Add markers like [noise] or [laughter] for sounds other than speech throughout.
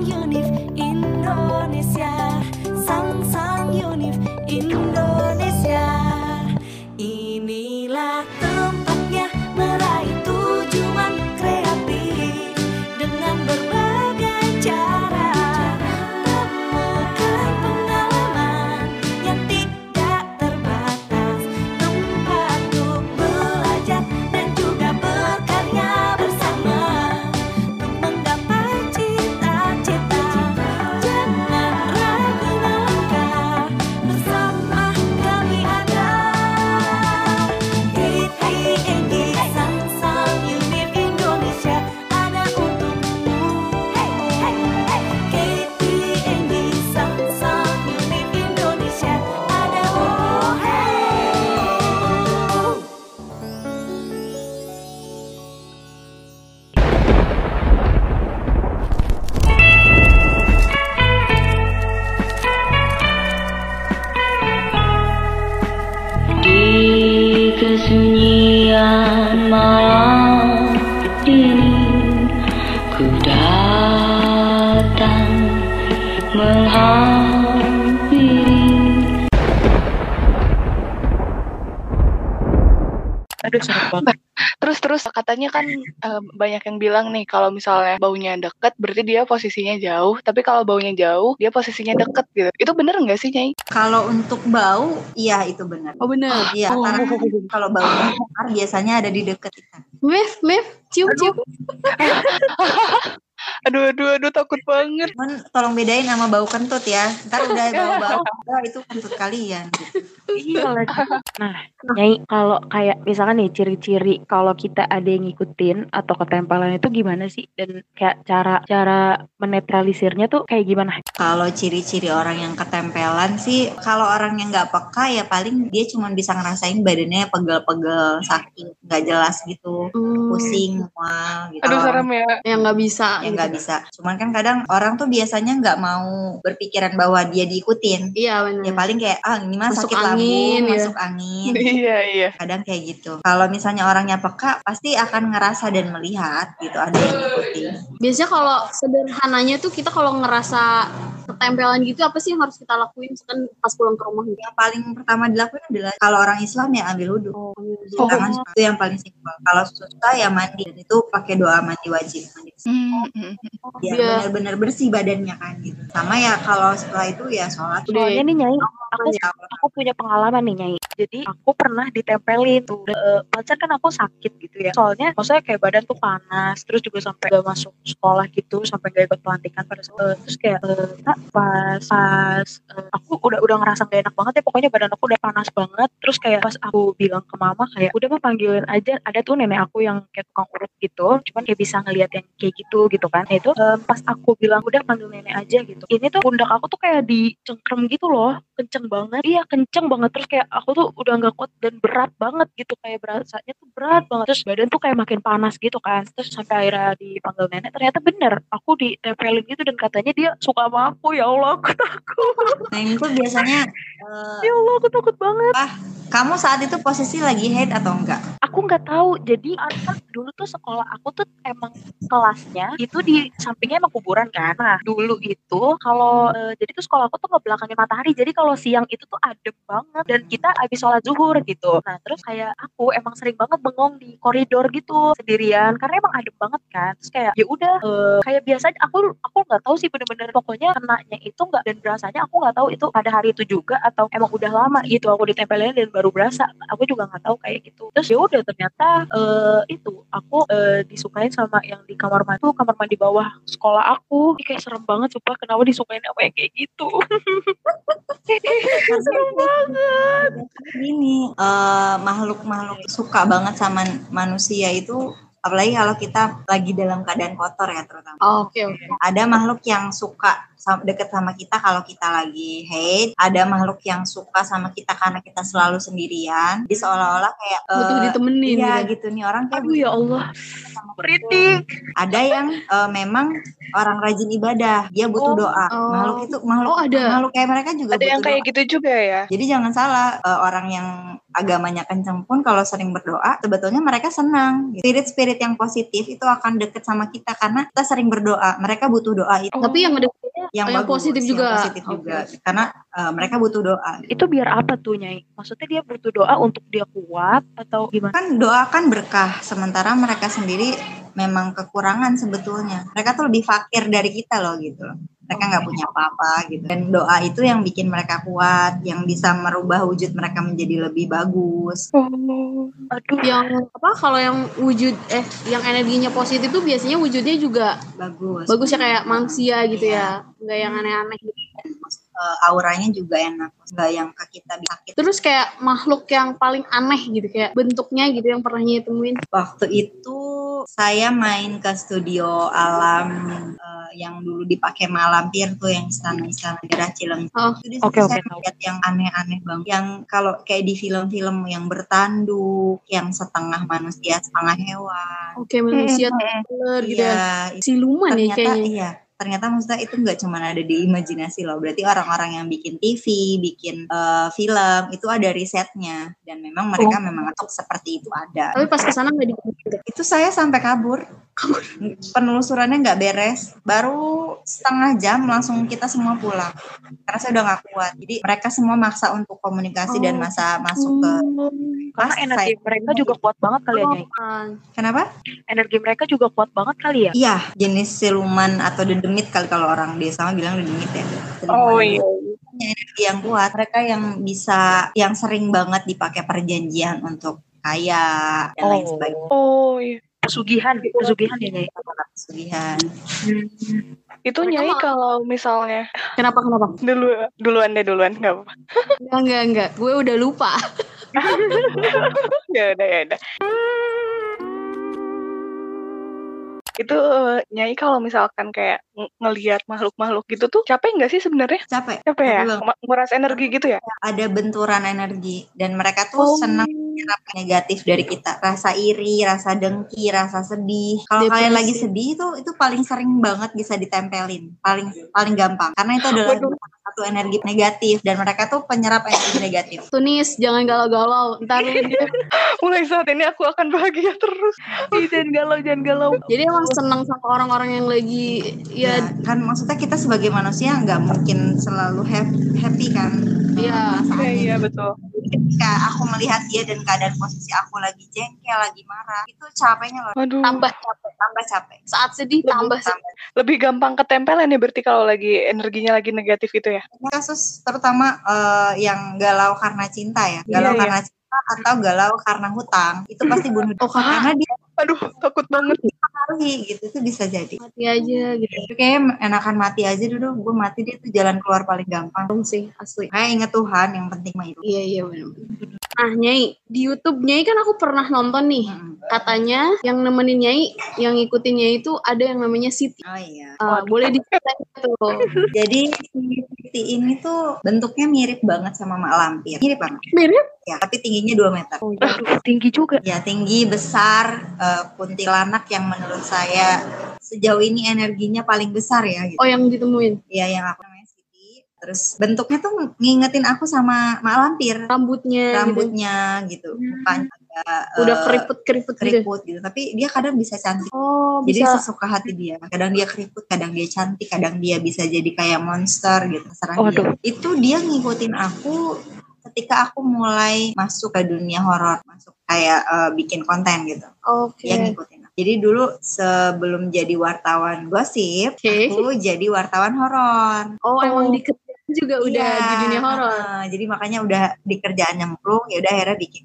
Unif Indonesia Aduh serem banget. Terus terus katanya kan eh, banyak yang bilang nih kalau misalnya baunya deket berarti dia posisinya jauh, tapi kalau baunya jauh dia posisinya deket gitu. Itu bener nggak sih Nyai? Kalau untuk bau, iya itu benar. Oh bener. Iya, Oh. karena kalau bau bakar biasanya ada di dekat kita. Mef, Mef, cium, cium. [laughs] Aduh aduh aduh takut banget. Cuman tolong bedain sama bau kentut ya. Ntar udah [laughs] bau-bau, oh, itu kentut kalian. Iya lagi. Nah, Nyai, kalau kayak misalkan nih ciri-ciri kalau kita ada yang ngikutin atau ketempelan itu gimana sih? Dan kayak cara cara menetralisirnya tuh kayak gimana? Kalau ciri-ciri orang yang ketempelan sih, kalau orang yang nggak peka ya paling dia cuma bisa ngerasain badannya pegel-pegel, sakit, nggak jelas gitu, Hmm, pusing, mual gitu. Aduh serem ya. yang nggak bisa. yang gitu. nggak bisa. Cuman kan kadang orang tuh biasanya nggak mau berpikiran bahwa dia diikutin. Iya benar. Ya paling kayak ah ini mah Masuk sakit lambung, angin, ya. masuk angin. [laughs] Iya iya. Kadang kayak gitu. Kalau misalnya orangnya peka, pasti akan ngerasa dan melihat gitu ada yang ngikutin. Biasanya kalau sederhananya tuh kita kalau ngerasa ketempelan gitu apa sih yang harus kita lakuin misalkan pas pulang ke rumah gitu. Yang paling pertama dilakuin adalah kalau orang Islam ya ambil wudhu. Oh, itu yang paling simpel. Kalau susah ya mandi dan itu pakai doa mandi wajib mandi bersih. Hmm, hmm. Ya Iya. benar-benar bersih badannya kan gitu. Sama ya kalau setelah itu ya sholat. Soalnya nih Nyai, aku Ya, aku punya pengalaman nih Nyai. Jadi aku pernah ditempelin tuh. Eh, pacar kan aku sakit gitu ya. Soalnya maksudnya kayak badan tuh panas, terus juga sampai gak masuk sekolah gitu, sampai gak ikut pelantikan pada saat eh, terus kayak eh, Kak, pas pas eh, aku udah udah ngerasa gak enak banget ya pokoknya badan aku udah panas banget. Terus kayak pas aku bilang ke mama kayak udah mah panggilin aja ada tuh nenek aku yang kayak tukang urut gitu, cuman kayak bisa ngelihat yang kayak gitu gitu kan. Nah, itu eh, pas aku bilang udah panggil nenek aja gitu. Ini tuh pundak aku tuh kayak dicengkrem gitu loh, kenceng banget. Iya kenceng banget terus kayak aku tuh udah nggak kuat dan berat banget gitu kayak berasanya tuh berat banget. Terus badan tuh kayak makin panas gitu kan. Terus sampai akhirnya dipanggil nenek ternyata bener aku ditempelin gitu dan katanya dia suka sama aku ya Allah aku takut. Nah ini tuh biasanya eh, Ya Allah aku takut banget. Kamu saat itu posisi lagi head atau enggak? Aku nggak tahu. Jadi kan dulu tuh sekolah aku tuh emang kelasnya itu di sampingnya emang kuburan kan. Nah dulu itu kalau eh, jadi tuh sekolah aku tuh ngebelakangin matahari. Jadi kalau siang itu tuh adem banget dan kita habis sholat zuhur gitu. Nah terus kayak aku emang sering banget bengong di koridor gitu sendirian karena emang adem banget kan. Terus kayak ya udah eh, kayak biasa aku aku nggak tahu sih bener-bener pokoknya kenanya itu nggak dan berasanya aku nggak tahu itu pada hari itu juga atau emang udah lama gitu aku ditempelin dan baru berasa. Aku juga nggak tahu kayak gitu. Terus ya udah ternyata eh, itu aku eh, disukain sama yang di kamar mandi tuh kamar mandi bawah sekolah aku. Ini kayak serem banget sumpah kenapa disukain sama yang kayak gitu. [laughs] serem banget. Gini, eh, makhluk-makhluk suka banget sama manusia itu apalagi kalau kita lagi dalam keadaan kotor ya terutama. Oh, Oke oke. Ada makhluk yang suka deket sama kita kalau kita lagi hate, ada makhluk yang suka sama kita karena kita selalu sendirian. Jadi seolah-olah kayak Butuh ditemenin Iya gitu. gitu nih orang kayak Aduh ya Allah. Merinding. ada yang eh, memang orang rajin ibadah dia butuh Oh. doa Oh. makhluk itu makhluk Oh, ada. makhluk kayak mereka juga Ada yang butuh kayak doa. gitu juga ya. jadi jangan salah eh, orang yang agamanya kenceng pun kalau sering berdoa sebetulnya mereka senang spirit-spirit yang positif itu akan deket sama kita karena kita sering berdoa mereka butuh doa itu Oh. Tapi yang ngedeketinnya yang, yang bagus, positif yang juga. positif juga karena uh, mereka butuh doa Itu biar apa tuh Nyai? Maksudnya dia butuh doa untuk dia kuat atau gimana? kan doa kan berkah sementara mereka sendiri memang kekurangan sebetulnya mereka tuh lebih fakir dari kita loh gitu loh mereka nggak punya apa-apa gitu dan doa itu yang bikin mereka kuat yang bisa merubah wujud mereka menjadi lebih bagus Oh. Aduh, Yang apa kalau yang wujud eh yang energinya positif tuh biasanya wujudnya juga bagus bagus ya kayak manusia gitu Iya. ya. Enggak yang aneh-aneh gitu. Eh, auranya juga enak nggak yang ke kita sakit Terus kayak makhluk yang paling aneh gitu kayak bentuknya gitu yang pernah Nyai temuin. waktu itu saya main ke studio alam eh, yang dulu dipakai malampir tuh yang istana-istana daerah Cilengsi Oh, itu di situ saya lihat yang aneh-aneh banget yang kalau kayak di film-film yang bertanduk yang setengah manusia setengah hewan Oke manusia Mm-mm. ular gitu ya. iya Siluman ya ternyata kayaknya. iya ternyata maksudnya itu nggak cuma ada di imajinasi loh berarti orang-orang yang bikin TV bikin eh, film itu ada risetnya dan memang mereka Oh. memang untuk seperti itu ada Tapi pas ke sana nggak dikubur. itu saya sampai kabur penelusurannya nggak beres baru setengah jam langsung kita semua pulang karena saya udah nggak kuat jadi mereka semua maksa untuk komunikasi dan Oh. masa masuk ke karena Pas energi saya- mereka juga kuat banget kali ya Nyai. Kan. kenapa Energi mereka juga kuat banget kali ya. iya jenis siluman atau dedemit kali kalau orang desa mah bilang dedemit ya Siluman Oh iya. energi yang kuat mereka yang bisa yang sering banget dipakai perjanjian untuk kaya dan lain Oh. sebagainya Oh iya. Pesugihan, pesugihan ya Nyai. pesugihan Itu Mereka nyai kalau misalnya Kenapa kenapa? dulu duluan deh duluan nggak apa-apa. Enggak enggak enggak. Gue udah lupa. [laughs] ya udah ya udah. Itu eh, nyai kalau misalkan kayak ng- ngelihat makhluk-makhluk gitu tuh capek nggak sih sebenarnya? capek Capek ya? Nguras energi gitu ya? ada benturan energi dan mereka tuh Oh. senang menyerap negatif dari kita rasa iri rasa dengki rasa sedih kalau kalian lagi sedih itu itu paling sering banget bisa ditempelin paling paling gampang karena itu adalah Waduh. Satu energi negatif dan mereka tuh penyerap energi negatif Tunis jangan galau-galau. Ntar dia [laughs] Mulai saat ini aku akan bahagia terus. Ih, jangan galau, jangan galau. Jadi emang seneng sama orang-orang yang lagi ya ya kan maksudnya kita sebagai manusia nggak mungkin selalu happy, happy kan Iya. Iya iya betul. Ketika aku melihat dia dan keadaan posisi aku lagi jengkel lagi marah itu capeknya loh Waduh. tambah capek. tambah capek Saat sedih tambah sedih. tambah Lebih gampang ketempelan ya berarti kalau lagi energinya lagi negatif itu ya? kasus terutama eh, yang galau karena cinta ya galau Iya, iya. karena cinta atau galau karena hutang itu pasti bunuh diri Oh, karena- dia Aduh takut banget. mempengaruhi gitu itu bisa jadi Mati aja gitu. Kayaknya enakan mati aja dulu gue mati dia tuh jalan keluar paling gampang sih asli. kayak inget Tuhan yang penting mah itu Iya iya benar. Nah Nyai di YouTube Nyai kan aku pernah nonton nih. Mm-mm. Katanya yang nemenin Nyai, yang ngikutin Nyai itu ada yang namanya Siti. oh iya Ah, boleh diceritain tuh. [laughs] jadi si Siti ini tuh bentuknya mirip banget sama mak lampir mirip banget Mirip? ya tapi tingginya 2 meter Aduh, tinggi juga. ya tinggi besar eh, kuntilanak yang menurut saya sejauh ini energinya paling besar ya gitu. Oh yang ditemuin ya yang aku namanya Siti terus bentuknya tuh ngingetin aku sama mak lampir rambutnya, gitu. rambutnya gitu mukanya agak Udah eh, keriput keriput gitu. keriput gitu tapi dia kadang bisa cantik Oh jadi bisa. sesuka hati dia kadang dia keriput kadang dia cantik kadang dia bisa jadi kayak monster gitu terserah dia Waduh. itu dia ngikutin aku ketika aku mulai masuk ke dunia horor masuk kayak eh, bikin konten gitu Oke. dia ngikutin jadi dulu sebelum jadi wartawan gosip Oke. aku jadi wartawan horor Oh, emang di juga udah Iya, di dunia horor. heeh. jadi makanya udah di kerjaan nyemplung ya udah akhirnya bikin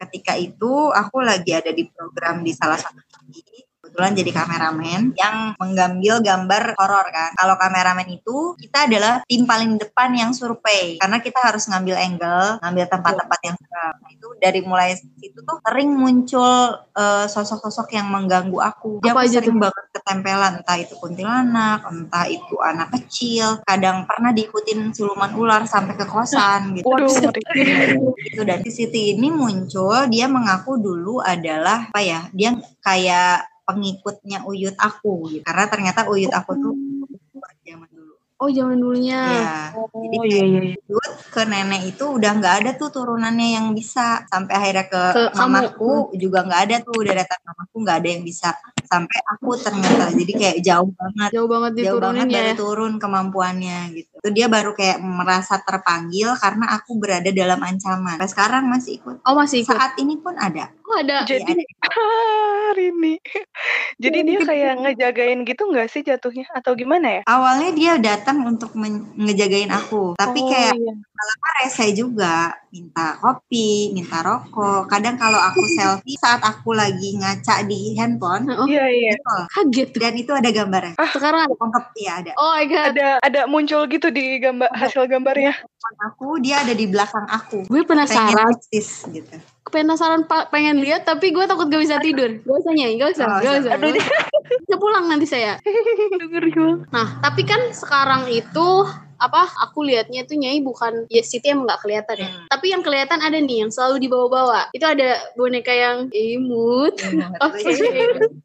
ketika itu aku lagi ada di program di salah satu TV kebetulan jadi kameramen yang mengambil gambar horor kan. Kalau kameramen itu kita adalah tim paling depan yang survei. Karena kita harus ngambil angle, ngambil tempat-tempat yang seram. Nah, itu dari mulai situ tuh sering muncul eh, sosok-sosok yang mengganggu aku. Dia Apa aku aja sering banget ketempelan. Entah itu kuntilanak, entah itu anak kecil, kadang pernah diikutin siluman ular sampai ke kosan gitu. Waduh, [laughs] gitu. Dan si Siti ini muncul dia mengaku dulu adalah apa ya dia kayak pengikutnya Uyut aku gitu. karena ternyata Uyut aku tuh zaman dulu Oh zaman dulunya. ya jadi Oh iya iya. sujud ke nenek itu udah nggak ada tuh turunannya yang bisa sampai akhirnya ke, Ke kamu. mamaku juga nggak ada tuh deretan mamaku nggak ada yang bisa sampai aku ternyata jadi kayak jauh banget Jauh banget jauh banget ya. turun kemampuannya gitu itu dia baru kayak merasa terpanggil karena aku berada dalam ancaman sampai sekarang masih ikut Oh masih ikut. saat ini pun ada Oh ada. Jadi Iya, [laughs] Rini. Jadi dia kayak ngejagain gitu nggak sih jatuhnya atau gimana ya? awalnya dia datang untuk ngejagain aku tapi Oh, kayak iya. lama rese juga minta kopi minta rokok kadang kalau aku selfie saat aku lagi ngaca di handphone Oh Iya iya. gitu. kaget tuh. dan itu ada gambarnya Sekarang ada. lengkap ya ada Oh my god. Ada ada muncul gitu di gambar hasil gambarnya. Aku dia ada di belakang aku Gue pengen penasaran. eksis gitu Penasaran pengen lihat tapi gue takut gak bisa tidur. Gak usah nyai, gak usah, gak usah. Aduh, Gak usah. Bisa pulang nanti saya. [laughs] Nah, tapi kan sekarang itu apa aku lihatnya itu nyai bukan ya Siti emang nggak kelihatan ya Hmm. tapi yang kelihatan ada nih yang selalu dibawa-bawa itu ada boneka yang imut Oke.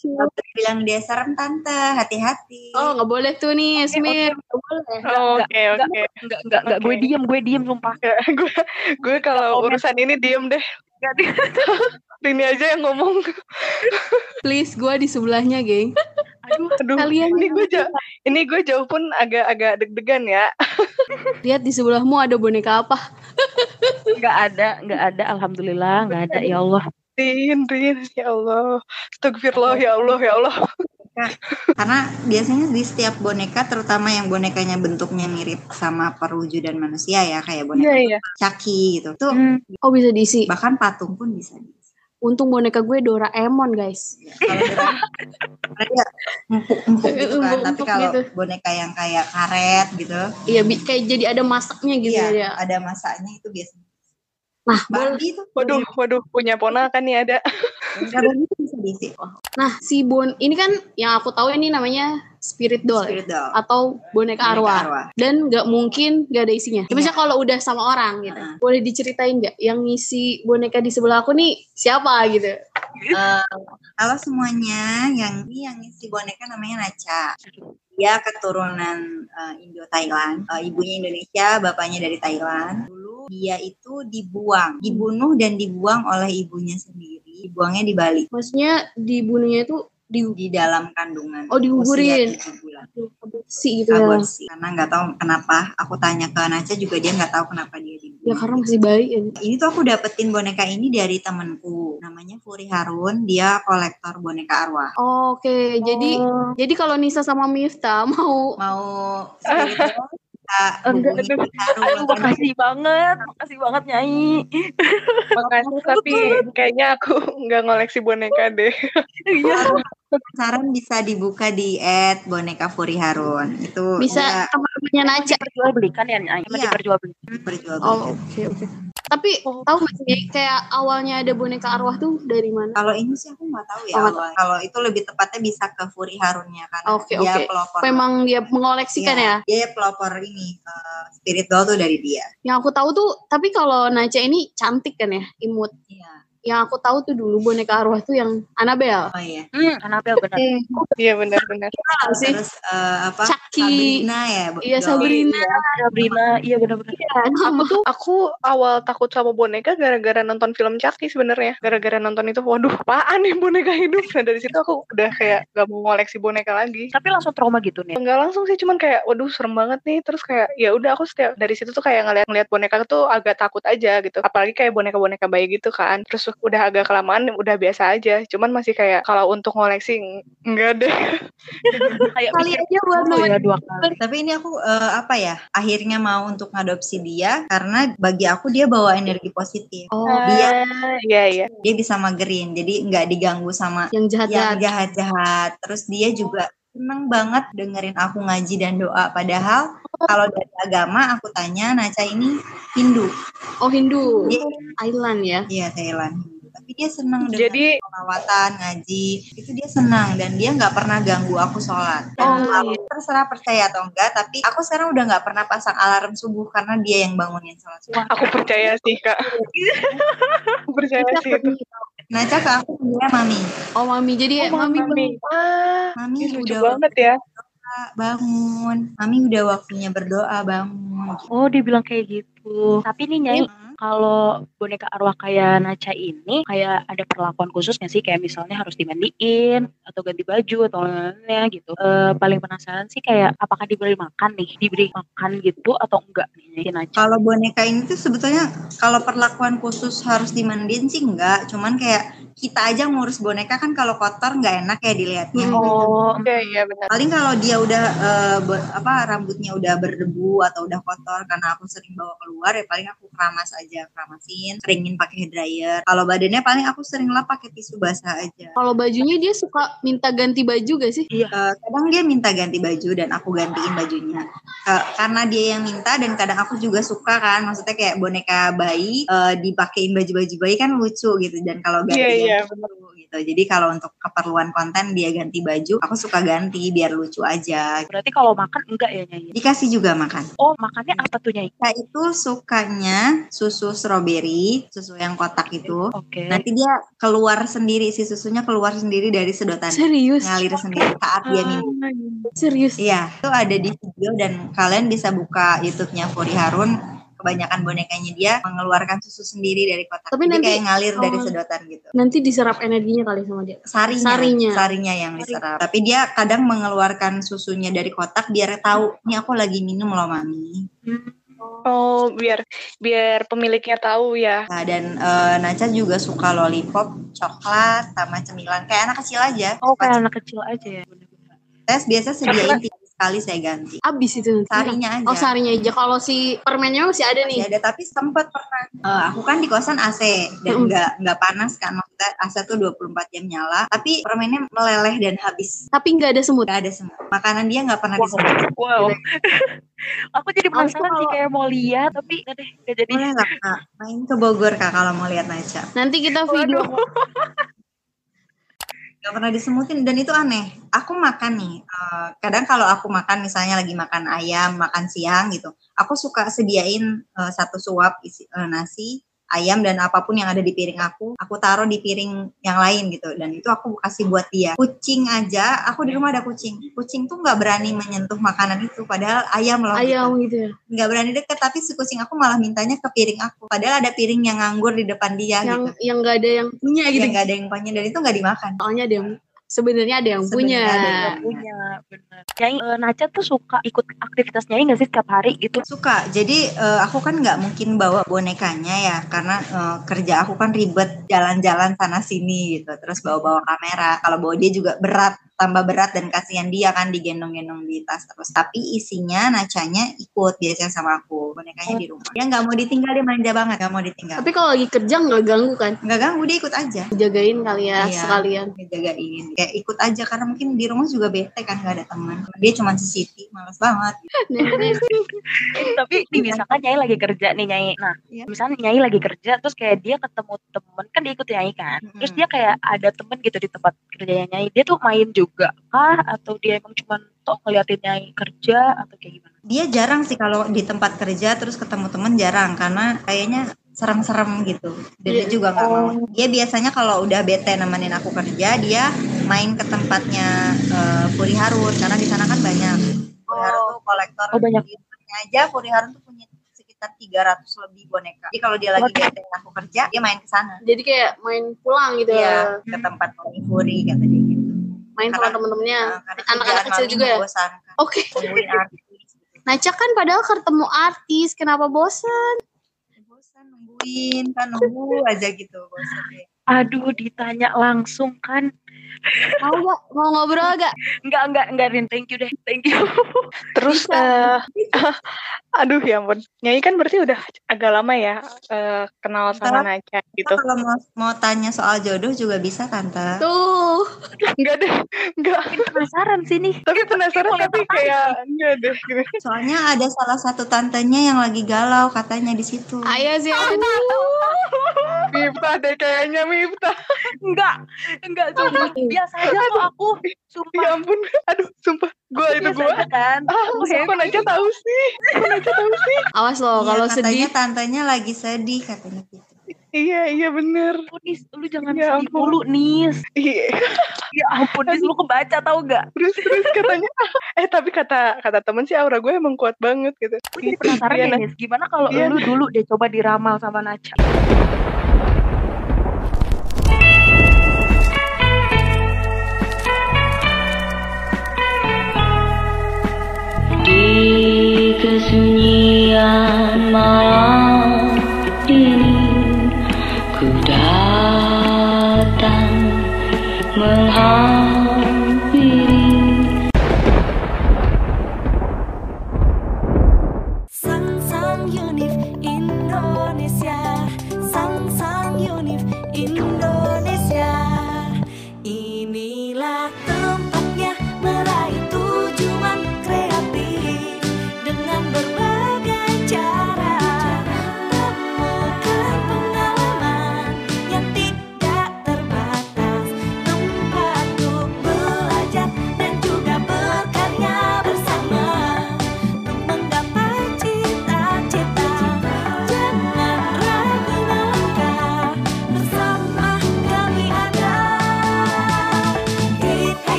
Kalau bilang dia serem tante hati-hati oh nggak boleh tuh nih Smith nggak boleh Oh, Oke oke. enggak, enggak, enggak. Gue diem, gue diem sumpah. Gue gue kalau urusan ini diem deh. Di- [laughs] Rini aja yang ngomong. please gue di sebelahnya geng Aduh, Aduh. Kalian ini gue jauh, ini gue jauh pun agak-agak deg-degan ya. lihat di sebelahmu ada boneka apa enggak ada, enggak ada. Alhamdulillah, enggak ada. Ya Allah. Rin, Rin, ya Allah. Astagfirullah, ya Allah, ya Allah. Karena biasanya di setiap boneka terutama yang bonekanya bentuknya mirip sama perwujudan manusia ya kayak boneka Iya, iya. caki gitu tuh Hmm. oh bisa diisi bahkan patung pun bisa diisi. untung boneka gue Doraemon guys Ya, empuk-empuk gitu kan tapi kalau gitu. boneka yang kayak karet gitu iya bi- kayak jadi ada masaknya gitu iya ya ada masanya itu biasanya nah Barbie itu Waduh, waduh, punya ponakan nih ada. Barbie itu bisa diisi nah si bon ini kan yang aku tahu ini namanya spirit doll ya? Spirit doll atau boneka Boneka arwah, arwah. dan nggak mungkin nggak ada isinya. Ya. Misalnya kalau udah sama orang gitu, Heeh. boleh diceritain nggak yang ngisi boneka di sebelah aku nih siapa gitu? Eh, kalau semuanya yang ini yang isi boneka namanya Naca dia keturunan eh, Indo Thailand Eh, ibunya Indonesia bapaknya dari Thailand dulu dia itu dibuang dibunuh dan dibuang oleh ibunya sendiri dibuangnya di Bali. Maksudnya dibunuhnya itu di di dalam kandungan. Oh, tujuh bulan. Si gitu ya? aborsi karena nggak tahu kenapa. Aku tanya ke Naca juga dia nggak tahu kenapa dia dibunuh. Ya karena masih bayi ya. ini tuh aku dapetin boneka ini dari temenku namanya Furi Harun. Dia kolektor boneka arwah. Oh, Oke, jadi Oh. jadi kalau Nisa sama Miftah mau mau bisa Enggak, aduh. Aduh, makasih banget. Makasih banget, Nyai. Makasih, tapi kayaknya aku nggak ngoleksi boneka deh. Iya. saran bisa dibuka di at boneka Furi Harun itu bisa teman-temannya Naca. Diperjualbelikan ya, Nyai? Iya. diperjualbelikan. Oh, oke oke. Tapi tahu nggak sih kayak awalnya ada boneka arwah tuh dari mana? kalau ini sih aku nggak tahu ya Oh, kalau itu lebih tepatnya bisa ke Furi Harunnya karena Oke, dia oke. pelopor Memang dia mengoleksikan Iya, ya. dia pelopor ini eh, spirit doll tuh dari dia Yang aku tahu tuh, tapi kalau Naca ini cantik kan ya, imut. iya Yang aku tahu tuh dulu boneka arwah tuh yang Annabelle. oh iya Hmm, Anabel benar. Iya benar-benar. Tahu sih. terus eh, apa Chucky. Sabrina ya Iya. Sabrina. Sabrina, iya benar-benar. Iya, Aku tuh aku awal takut sama boneka gara-gara nonton film Chucky sebenarnya. Gara-gara nonton itu, waduh, apaan nih boneka hidup. Nah dari situ aku udah kayak gak mau ngoleksi boneka lagi. Tapi langsung trauma gitu nih. Enggak langsung sih, cuman kayak, waduh serem banget nih. Terus kayak, ya udah aku setiap dari situ tuh kayak ngeliat ngeliat boneka tuh agak takut aja gitu. Apalagi kayak boneka-boneka bayi gitu kan. Terus udah agak kelamaan, udah biasa aja. Cuman masih kayak kalau untuk ngoleksi eng- enggak deh. [laughs] Kayak Kali aja buat dulu ya dua kali. Tapi ini aku eh, apa ya? Akhirnya mau untuk ngadopsi dia karena bagi aku dia bawa energi positif. Oh, Dia Ah, Iya iya. dia bisa magerin, jadi nggak diganggu sama yang yang jahat-jahat. jahat-jahat. Terus dia juga seneng banget dengerin aku ngaji dan doa. Padahal kalau dari agama aku tanya Naca ini Hindu, Oh Hindu, dia Island ya. iya Thailand. Hindu. Tapi dia seneng dengan Jadi pelawatan, ngaji, itu dia senang dan dia nggak pernah ganggu aku sholat. Dan Oh, aku terserah percaya atau enggak, tapi aku sekarang udah nggak pernah pasang alarm subuh karena dia yang bangunin sholat subuh. aku percaya sih kak. [laughs] aku percaya Naca sih itu. Naca ke aku panggilnya mami. Oh Mami, jadi Oh, Mami, Mami. Ah, Mami Ih, lucu udah banget ya. Bangun. Mami udah waktunya berdoa, bangun. Oh, dia bilang kayak gitu. Tapi nih Nyai, Hmm. kalau boneka arwah kayak Naca ini kayak ada perlakuan khusus nggak sih? Kayak misalnya harus dimandiin atau ganti baju atau lainnya gitu. Eh, paling penasaran sih kayak apakah diberi makan nih? Diberi makan gitu atau enggak nih Naca? Kalau boneka ini tuh sebetulnya kalau perlakuan khusus harus dimandiin sih enggak, cuman kayak kita aja ngurus boneka kan kalau kotor nggak enak ya dilihatnya. Oh, Iya, iya benar. Paling kalau dia udah eh, be- apa rambutnya udah berdebu atau udah kotor karena aku sering bawa keluar ya paling aku keramas aja, keramasin, keringin pakai hair dryer. Kalau badannya paling aku sering lap pakai tisu basah aja. Kalau bajunya dia suka minta ganti baju gak sih? Eh, kadang dia minta ganti baju dan aku gantiin bajunya. Eh, karena dia yang minta dan kadang aku juga suka kan, maksudnya kayak boneka bayi eh, dipakein baju-baju bayi kan lucu gitu dan kalau ganti Iya, iya, lucu gitu. Jadi kalau untuk keperluan konten dia ganti baju, aku suka ganti biar lucu aja. berarti kalau makan enggak ya Nyai? Dikasih juga makan. Oh, makannya apa tuh Nyai? Kita itu sukanya susu strawberry, susu yang kotak itu. Oke. Nanti dia keluar sendiri, si susunya keluar sendiri dari sedotan. Serius? Ngalir sendiri saat dia minum. Serius? Iya, itu ada di video dan kalian bisa buka YouTube-nya Furi Harun. Kebanyakan bonekanya dia mengeluarkan susu sendiri dari kotak. Tapi Jadi nanti- kayak ngalir dari oh. sedotan gitu. Nanti diserap energinya kali sama dia. Sarinya, Sarinya. sarinya yang diserap. Tapi dia kadang mengeluarkan susunya dari kotak biar tahu, nih aku lagi minum loh mami. Oh, biar biar pemiliknya tahu ya. Nah, dan eh, Naca juga suka lollipop, coklat, sama cemilan. Kayak anak kecil aja. Oh, kayak anak kecil aja ya. Tes biasa sediain tiga sekali saya ganti. Abis itu. Sarinya aja. Oh sarinya aja. Kalau si permennya masih ada Masih nih. ada tapi sempat pernah Eh, aku kan di kosan AC dan Mm. nggak nggak panas kan maksudnya AC tuh 24 jam nyala tapi permennya meleleh dan habis Tapi nggak ada semut. nggak ada semua makanan dia nggak pernah Wow. disemut Wow. [laughs] Aku jadi penasaran sih kayak mau lihat tapi nggak deh nggak jadi. boleh kak main ke Bogor kak kalau mau lihat Naca Nanti kita video. [laughs] nggak pernah disemutin dan itu aneh. Aku makan nih eh, kadang kalau aku makan misalnya lagi makan ayam makan siang gitu aku suka sediain eh, satu suap isi eh, nasi ayam dan apa pun yang ada di piring aku aku taruh di piring yang lain gitu. Dan itu aku kasih buat dia. Kucing aja aku di rumah ada kucing. Kucing tuh nggak berani menyentuh makanan itu. Padahal ayam loh. Ayam gitu. gitu ya. nggak berani deket tapi si kucing aku malah mintanya ke piring aku. Padahal ada piring yang nganggur di depan dia Yang gitu. yang nggak ada yang punya gitu. yang nggak ada yang punya dan itu nggak dimakan. Soalnya ada yang sebenarnya ada yang punya. Sebenarnya ada yang punya benar. Nyai eh, Naca tuh suka ikut aktivitas Nyai nggak sih setiap hari gitu? Suka. Jadi eh, aku kan nggak mungkin bawa bonekanya ya karena eh, kerja aku kan ribet jalan-jalan sana sini gitu. Terus bawa-bawa kamera. Kalau bawa dia juga berat, tambah berat dan kasihan dia kan digendong-gendong di tas terus. Tapi isinya nacanya ikut biasanya sama aku. Bonekanya di rumah. Dia nggak mau ditinggal dia manja banget nggak mau ditinggal. Tapi kalau lagi kerja nggak ganggu kan? nggak ganggu dia ikut aja. Jagain kali ya Iya. sekalian. ngejagain kayak ikut aja karena mungkin di rumah juga bete kan nggak ada teman dia cuma si Siti males banget [laughs] tapi misalkan Nyai lagi kerja nih Nyai. Nah, Iya. misalnya Nyai lagi kerja terus kayak dia ketemu temen kan dia ikut Nyai kan. Terus dia kayak ada temen gitu di tempat kerjanya Nyai. Dia tuh main juga kah? Atau dia emang cuma tok ngeliatin Nyai kerja atau kayak gimana? dia jarang sih kalau di tempat kerja terus ketemu temen jarang karena kayaknya serem-serem gitu. Dan dia Iya. juga nggak mau. Oh. dia biasanya kalau udah bete nemenin aku kerja dia main ke tempatnya eh, Puri Harun karena di sana kan banyak. Puri Harun tuh kolektor Oh, banyak. aja Puri Harun tuh punya sekitar 300 lebih boneka. Jadi kalau dia lagi bete aku kerja dia main ke sana. Jadi kayak main pulang gitu. Ya. ke tempat Puri Puri kata dia Main sama Karena- temen-temennya. Nah, karena Anak-anak kecil juga ya. Oke. Gitu. Naca kan padahal ketemu artis, kenapa bosan? bosan nungguin kan nunggu aja gitu bosan. Aduh, ditanya langsung kan. Mau gak? Mau ngobrol gak? Enggak, enggak, enggak Rin. Thank you deh. Thank you. [laughs] Terus eh [laughs] aduh ya ampun. Nyai kan berarti udah agak lama ya eh, kenal sama Kita gitu. kalau mau mau tanya soal jodoh juga bisa tante Tuh. [laughs] Enggak deh. Enggak. Penasaran sih nih. Tapi penasaran tapi kayak enggak deh. gitu. soalnya ada salah satu tantenya yang lagi galau katanya di situ Ayo sih. Miftah deh kayaknya Miftah. Enggak, enggak sumpah. Biasa aja kok aku. Sumpah. Ya ampun. Aduh, sumpah. Gua itu aja kan. Ah, Aku happy. tahu sih? Kok Naca tahu sih? Awas loh Iya, kalau katanya sedih. tantenya lagi sedih katanya gitu Iya, iya bener. Oh, Nis, lu jangan Ya sedih ampun. mulu, Nis. Iya. Ya ampun, Nis, lu kebaca tau gak? Terus terus katanya, eh tapi kata kata temen sih aura gue emang kuat banget gitu. Gue jadi penasaran Iya, ya, Nah. Nis. Gimana kalau Iya, lu dulu deh coba diramal sama Naca?